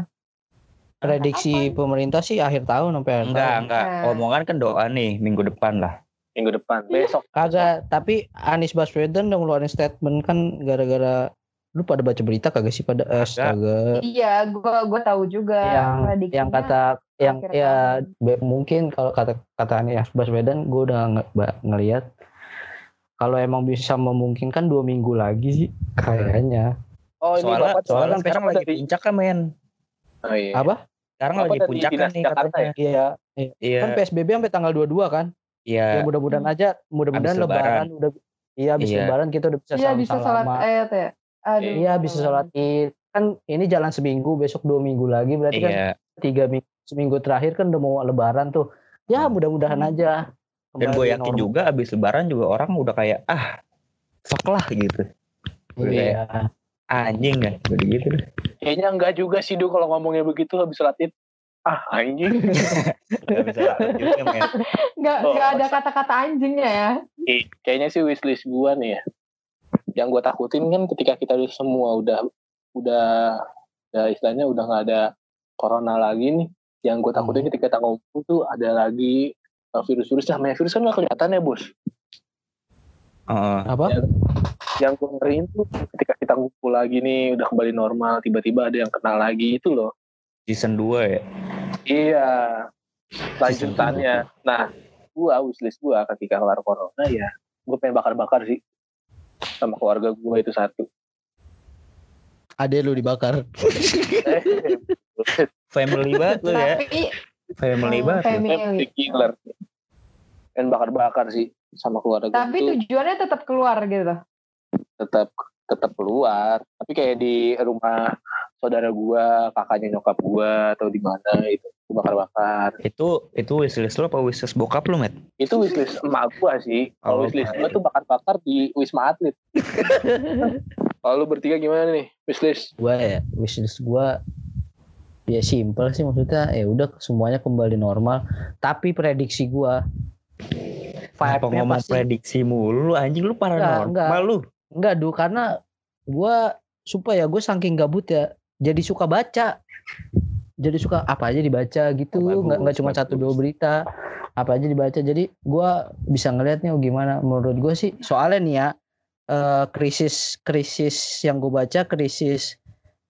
prediksi pemerintah sih akhir tahun sampai akhir Enggak, tahun. enggak. Nah. Omongan kan doa nih minggu depan lah. minggu depan besok Kagak, tapi Anies Baswedan udah ngeluarin statement kan gara-gara lu pada baca berita kagak sih pada eh, Kagak. astaga. Iya, gua gua tahu juga. yang prediksinya. yang kata yang akhir ya tahun. be- mungkin kalau kata kata Anies Baswedan gue udah nge- ngelihat kalau emang bisa memungkinkan dua minggu lagi sih kayaknya oh ini Soalnya, bapak soalnya kan sekarang lagi puncak kan, men. oh, iya. apa Sekarang Bapak lagi puncak kan nih Jakarta katanya. iya Iya, kan PSBB sampai tanggal 22 kan ya iya. mudah-mudahan aja mudah-mudahan lebaran. Lebaran. udah iya habis Iya. lebaran kita udah bisa Iya bisa salam-salaman ayat ya. Aduh. iya bisa sholat id kan ini jalan seminggu besok dua minggu lagi berarti kan Iya. tiga minggu seminggu terakhir kan udah mau lebaran tuh ya mudah-mudahan Hmm. aja Dan gue yakin normal. juga abis lebaran juga orang udah kayak ah fuck lah gitu. Udah kayak iya anjing kan udah gitu deh. kayaknya enggak juga sih Du kalau ngomongnya begitu habis sholat id ah anjing Gak bisa juga men. Oh. ada kata-kata anjingnya ya. Eh, kayaknya sih wishlist gua nih ya yang gua takutin kan ketika kita udah semua udah udah ya istilahnya udah nggak ada corona lagi nih yang gue takutin ketika kita ngumpul tuh ada lagi uh, virus-virus. Namanya virus kan nggak kelihatan ya bos. Heeh. apa? Yang gue ngeriin tuh ketika kita ngumpul lagi nih udah kembali normal tiba-tiba ada yang kenal lagi itu loh. Season 2 ya. iya lanjutannya. nah gua wishlist gua ketika kelar corona ya gue pengen bakar-bakar sih sama keluarga gua itu satu ade lu dibakar Family banget lu ya. Family Oh, banget. family. family killer pengen bakar-bakar sih sama keluarga tapi itu tujuannya tetap keluar gitu. tetap tetap keluar tapi kayak di rumah saudara gua kakaknya nyokap gua atau di mana itu bakar-bakar Itu itu wishlist lu apa wishlist bokap lu, Met? itu wishlist emak gua sih kalau Oh, wishlist baik. gua tuh bakar-bakar di wisma atlet kalau lu bertiga gimana nih wishlist gua ya wishlist gua ya simpel sih maksudnya ya udah semuanya kembali normal tapi prediksi gua Kenapa vibe-nya ngomong pasti prediksi mulu anjing lu paranormal enggak. lu. enggak du karena gua supaya gue saking gabut ya jadi suka baca. Jadi suka apa aja dibaca gitu. Oh, nggak nggak cuma satu dua berita. Apa aja dibaca. Jadi gua bisa ngelihatnya oh gimana. Menurut gue sih soalnya nih ya eh, krisis krisis yang gue baca krisis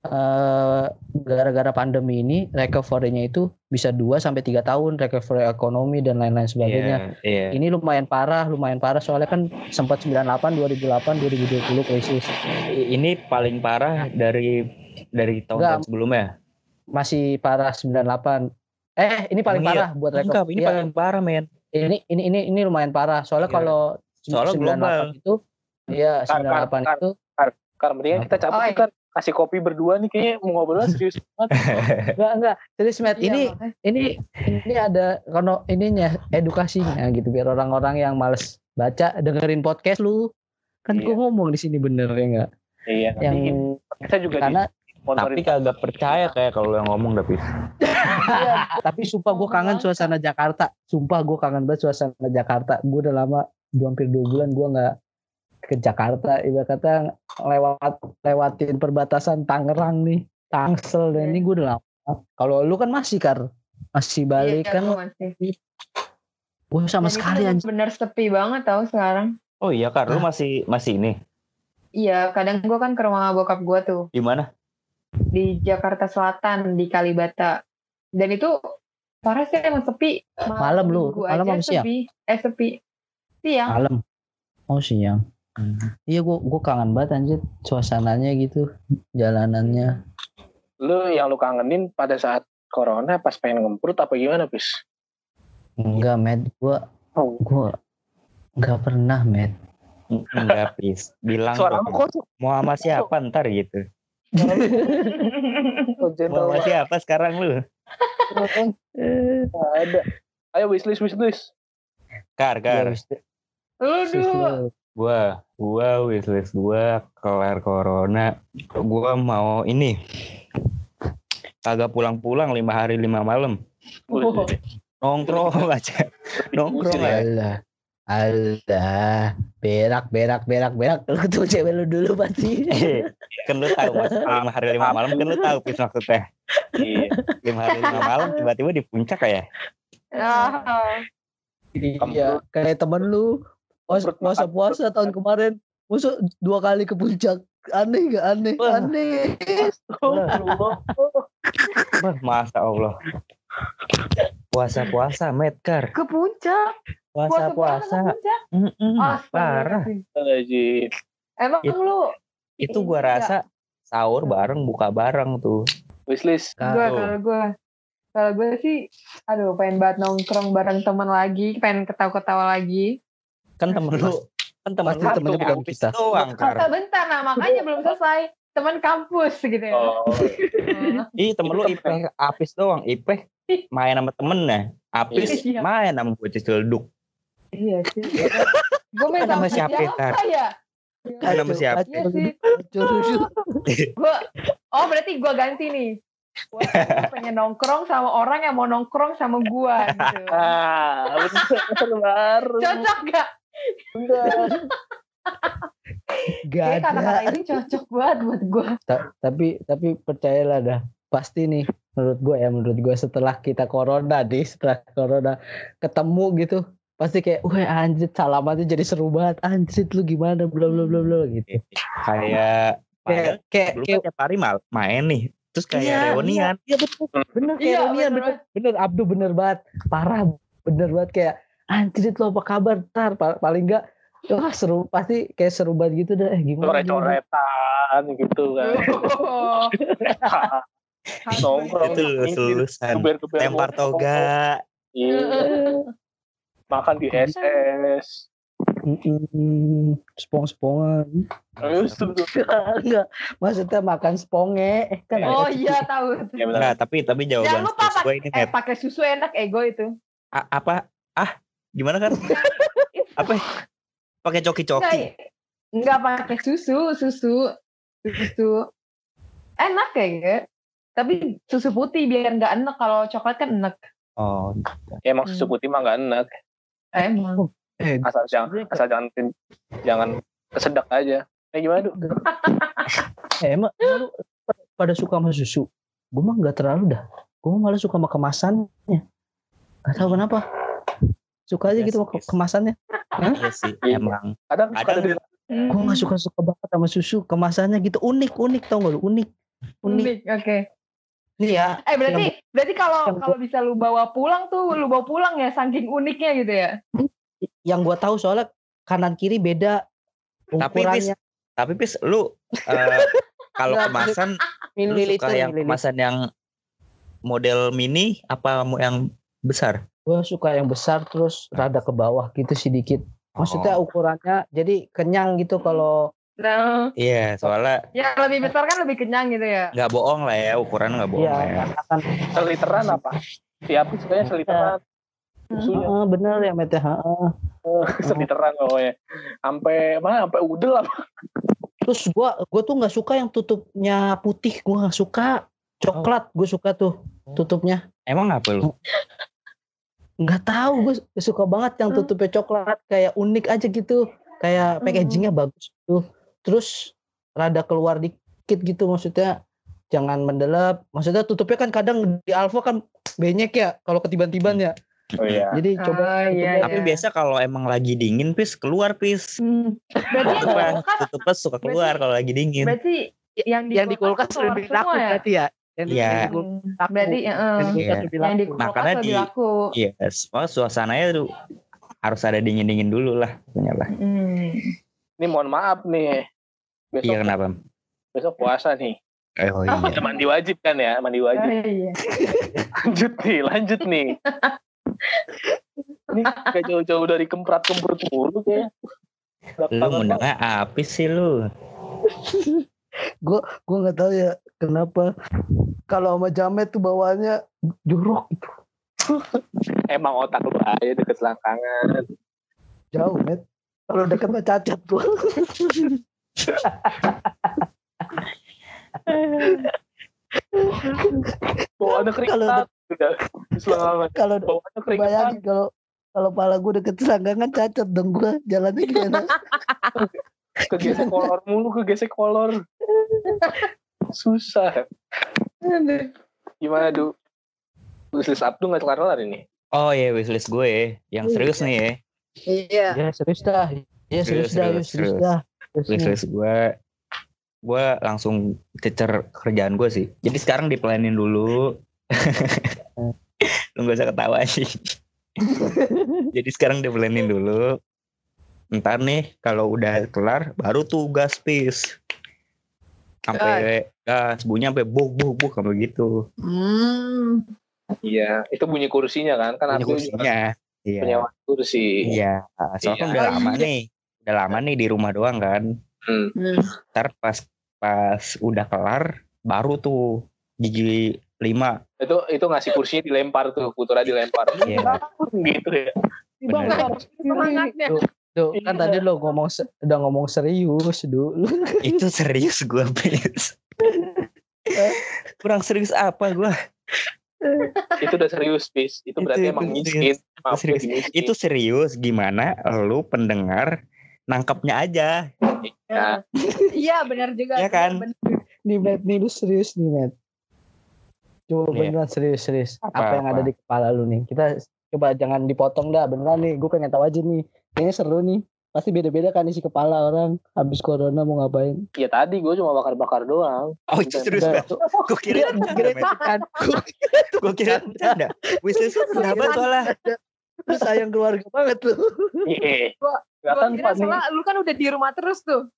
eh, gara-gara pandemi ini recovery-nya itu bisa 2 sampai tiga tahun recovery ekonomi dan lain-lain sebagainya. Iya, iya. ini lumayan parah, lumayan parah. Soalnya kan sempat 98, 2008, 2020 krisis. Ini paling parah dari dari tahun Enggak. sebelumnya. Masih parah 98. Eh, ini paling iya? parah buat Enggak, rekor. ini Iya, paling parah, men. ini ini ini ini lumayan parah. Soalnya Iya. kalau Soalnya 98 global. itu iya, Kar, kar, 98 kar. itu Kar, mendingan kita cabut Oh, kan kasih kopi berdua nih kayaknya mau ngobrol serius banget enggak enggak. Serius, Matt. Iya, ini ini ini ada kono ininya edukasinya gitu biar orang-orang yang males baca dengerin podcast lu. Kan Iya. gua ngomong di sini bener ya enggak? iya nanti Yang kita juga karena Tapi kagak percaya kayak kalau yang ngomong tapi. Tapi sumpah gue kangen suasana Jakarta. Sumpah gue kangen banget suasana Jakarta. Gue udah lama, dua hampir dua bulan gue nggak ke Jakarta ibarat kata lewat lewatin perbatasan Tangerang nih Tangsel dan Iya. ini gue udah lama kalau lu kan masih kar masih balik Iya, kan gua masih. gue sama Dan itu sekali anjir bener sepi banget tau sekarang. Oh iya Kar, lu masih masih ini. Iya, kadang gue kan ke rumah bokap gue tuh Di mana? Di Jakarta Selatan di Kalibata. Dan itu parah sih emang sepi. Malam lu, minggu malam apa siang? sepi. Eh sepi. Siang. malam oh siang iya gue gue kangen banget anjir suasananya gitu jalanannya Lu yang lu kangenin pada saat corona pas pengen ngemprut apa gimana, Pis? enggak med gue Oh. gue nggak pernah med Enggak, Pis. Bilang Suara kok mau sama siapa ntar gitu. Mau sama siapa sekarang lu? Nggak ada. Ayo wishlist wishlist. Kar, Kar. wis- Lu dulu. Gua, gua wishlist gua kelar corona. Gua mau ini. Kagak pulang-pulang lima hari lima malam. Oh. Nongkrong aja. Nongkrong Iya. aja. Alah, alah, berak, berak, berak, berak. Lu ketemu cewek lu dulu pasti. kan lu tahu mas lima hari lima malam kan lu tahu pis maksudnya Iya. lima hari lima malam tiba-tiba di puncak ya Ah. Iya, kayak temen lu puasa puasa, tahun kemarin, musuh dua kali ke puncak. Aneh gak aneh? Wah. Aneh. Masa Allah puasa puasa Medkar Ke puncak. Puasa puasa ke puncak. Mm-mm, parah. Emang It- lu itu gua Iya. rasa sahur bareng buka bareng tuh. Wishlist. gue Kak, kalau gue kalau gue sih aduh pengen banget nongkrong bareng teman lagi pengen ketawa-ketawa lagi. Kan temen lu kan temen Pasti lu temennya bukan kita. doang Kata bentar nah makanya belum selesai. Teman kampus gitu ya. Oh, ih temen lu ipeh apis doang ipeh. Main sama temennya. Apis Iya. main sama bocah celduk iya sih gue main Nama sama siapa, ya Main sama siapa? Iya sih gue oh berarti gue ganti nih gue pengen nongkrong sama orang yang mau nongkrong sama gue gitu. Ah, bener baru. cocok gak? Gak Kayak kata-kata ada. ini cocok banget buat gue. Ta- tapi tapi percayalah dah pasti nih menurut gue ya menurut gue setelah kita corona nih setelah corona ketemu gitu pasti kayak wah anjir salamannya jadi seru banget. Anjir lu gimana? Bla bla bla bla gitu. Kayak kayak kayak lu kayak kan tiap hari mal main nih. Terus kayak Iya, reunian. iya betul. Bener kayak Iya, reunian bener bener, bener Abdu bener banget. Parah bener banget. Kayak anjir lo apa kabar? Ntar Pa- paling enggak wah seru pasti kayak seru banget gitu dah. Eh gimana gimana? Coret-coretan gitu kan. Nongkrong. itu lulus lulusan lempar toga. Iya. Makan di SS. Mm-mm. spong-spongan Terus enggak maksudnya makan sponge Eh, kan oh ada iya tahu. Ya benar. Enggak, tapi tapi Jangan jawaban lupa gue ini eh, pakai susu enak ego itu. A- apa? Ah, gimana kan? apa? Pakai coki-coki. Enggak, enggak pakai susu, susu, susu. Enak kayaknya. Tapi susu putih biar nggak enak kalau coklat kan enak. Oh, Ya emang susu putih mah gak enak. Emang. eh Asal jangan asal jangan jangan kesedak aja. Eh gimana tuh? eh, emang, emang lu pada- suka sama susu gue mah nggak terlalu dah gue malah suka sama kemasannya Gak tahu kenapa suka aja Iya gitu sih, Fis. kemasannya iya sih, Iya. emang. Kadang suka Kadang- gue nggak suka suka banget sama susu kemasannya gitu unik unik tau gak lu unik unik Unik, oke. nih ya Eh berarti berarti kalau kalau bisa lu bawa pulang tuh lu bawa pulang ya saking uniknya gitu ya. yang gue tahu soalnya kanan kiri beda Tapi ukurannya tapi Pis, lu eh, kalau kemasan lu suka yang kemasan yang model mini apa yang besar? gue suka yang besar terus rada ke bawah gitu sedikit maksudnya Oh. ukurannya jadi kenyang gitu kalau Nah, Iya, soalnya ya lebih besar kan lebih kenyang gitu ya. nggak bohong lah ya, ukuran nggak bohong ya lah ya. akan seliteran apa? Tiap sukanya seliteran. Susunya Heeh, bener ya Mete heeh. seliteran pokoknya. Sampai mana? Sampai udel apa? Terus gua gua tuh nggak suka yang tutupnya putih, gua nggak suka. Coklat gue suka tuh tutupnya. Emang apa lu? Nggak tahu gue suka banget yang Hmm. tutupnya coklat kayak unik aja gitu. kayak Hmm. packagingnya bagus tuh terus rada keluar dikit gitu maksudnya jangan mendelap maksudnya tutupnya kan kadang di Alfa kan banyak ya kalau ketiban-tiban ya Oh iya. jadi coba Ah, iya, tutupnya- Tapi iya. biasa kalau emang lagi dingin pis keluar pis. Hmm. Berarti kulkas, Tutupnya suka keluar kalau lagi dingin. berarti yang di yang di kulkas lebih laku ya? berarti ya yang Iya. di kulkas laku. Berarti eh, yang di kulkas Iya. lebih yang di laku. kulkas Makanya lebih di- laku. Iya, semua suasananya tuh harus ada dingin-dingin dulu lah, punya lah. Hmm. Ini mohon maaf nih. Besok Iya kenapa? besok puasa nih. Eh, Oh iya. Ada mandi wajib kan ya, mandi Oh, wajib. iya. Lanjut nih, lanjut nih. Ini gak jauh-jauh dari kemprat-kemprut mulu kayak. Lu mundangnya apis sih lu. gue nggak tahu ya kenapa kalau sama Jamet tuh bawaannya jorok gitu Emang otak lu aja deket selangkangan. jauh net kalau deket mah cacat tuh Bawaannya Kalau. Udah, selangkangan. kalau Bawaannya bayangin kalau kalau pala gue deket selangkangan cacat dong gue jalannya gimana Kegesek kolor mulu, kegesek kolor. Susah. Gimana, Du? Wishlist Abdu gak kelar-kelar ini? Oh iya wishlist gue yang serius nih ya. Iya. ya serius dah ya serius, Serius, dah serius, serius serius. dah Wishlist gue gue langsung cecer kerjaan gue sih. Jadi sekarang diplanin dulu. Lu gak usah ketawa sih. Jadi sekarang diplanin dulu. Ntar nih kalau udah kelar baru tuh gas pis. Sampai gas bunyi sampai buk buk buk sampai gitu. Hmm. Iya, itu bunyi kursinya kan? Kan Bunyi kursinya. Iya. penyewa kursi. Iya, soalnya kan Iya. udah Oh, lama iya. nih. Udah lama nih di rumah doang kan. Hmm. Hmm. Ntar pas pas udah kelar baru tuh gigi lima. Itu itu ngasih kursinya dilempar tuh, putra dilempar. Iya. gitu ya. Bener. Semangatnya. Duh, duh, kan Iya. tadi lo ngomong udah ngomong serius dulu Itu serius gue please. Kurang serius apa gue? Itu udah serius, Pis. Itu berarti itu emang serius. miskin. Maaf, serius. Itu serius gimana lu pendengar nangkapnya aja. Ya, Iya benar juga. Iya kan? Nih Matt nih lu serius nih Matt coba Iya. beneran serius serius apa, Apa, yang apa? ada di kepala lu nih kita coba jangan dipotong dah beneran nih gue pengen tahu aja nih kayaknya seru nih pasti beda-beda kan isi kepala orang habis corona mau ngapain ya tadi gue cuma bakar-bakar doang. Oh itu serius banget. Gue kira kira kan Gue kira bercanda. Wishlist lu kenapa soalnya? lu sayang keluarga banget lu Iya. Gua- Gak Gua kan kira Fadli. soalnya lu kan udah di rumah terus tuh.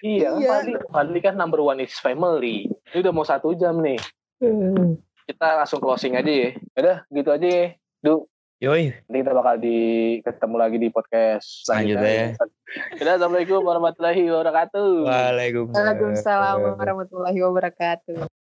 Iya, kan Iya. Fadli. Fadli kan number one is family. Ini udah mau satu jam nih. Kita langsung closing aja ya. Udah, gitu aja ya. Du, Yoi. nanti kita bakal di ketemu lagi di podcast Selanjutnya Udah, Assalamualaikum warahmatullahi wabarakatuh. Waalaikumsalam. Waalaikumsalam warahmatullahi wabarakatuh.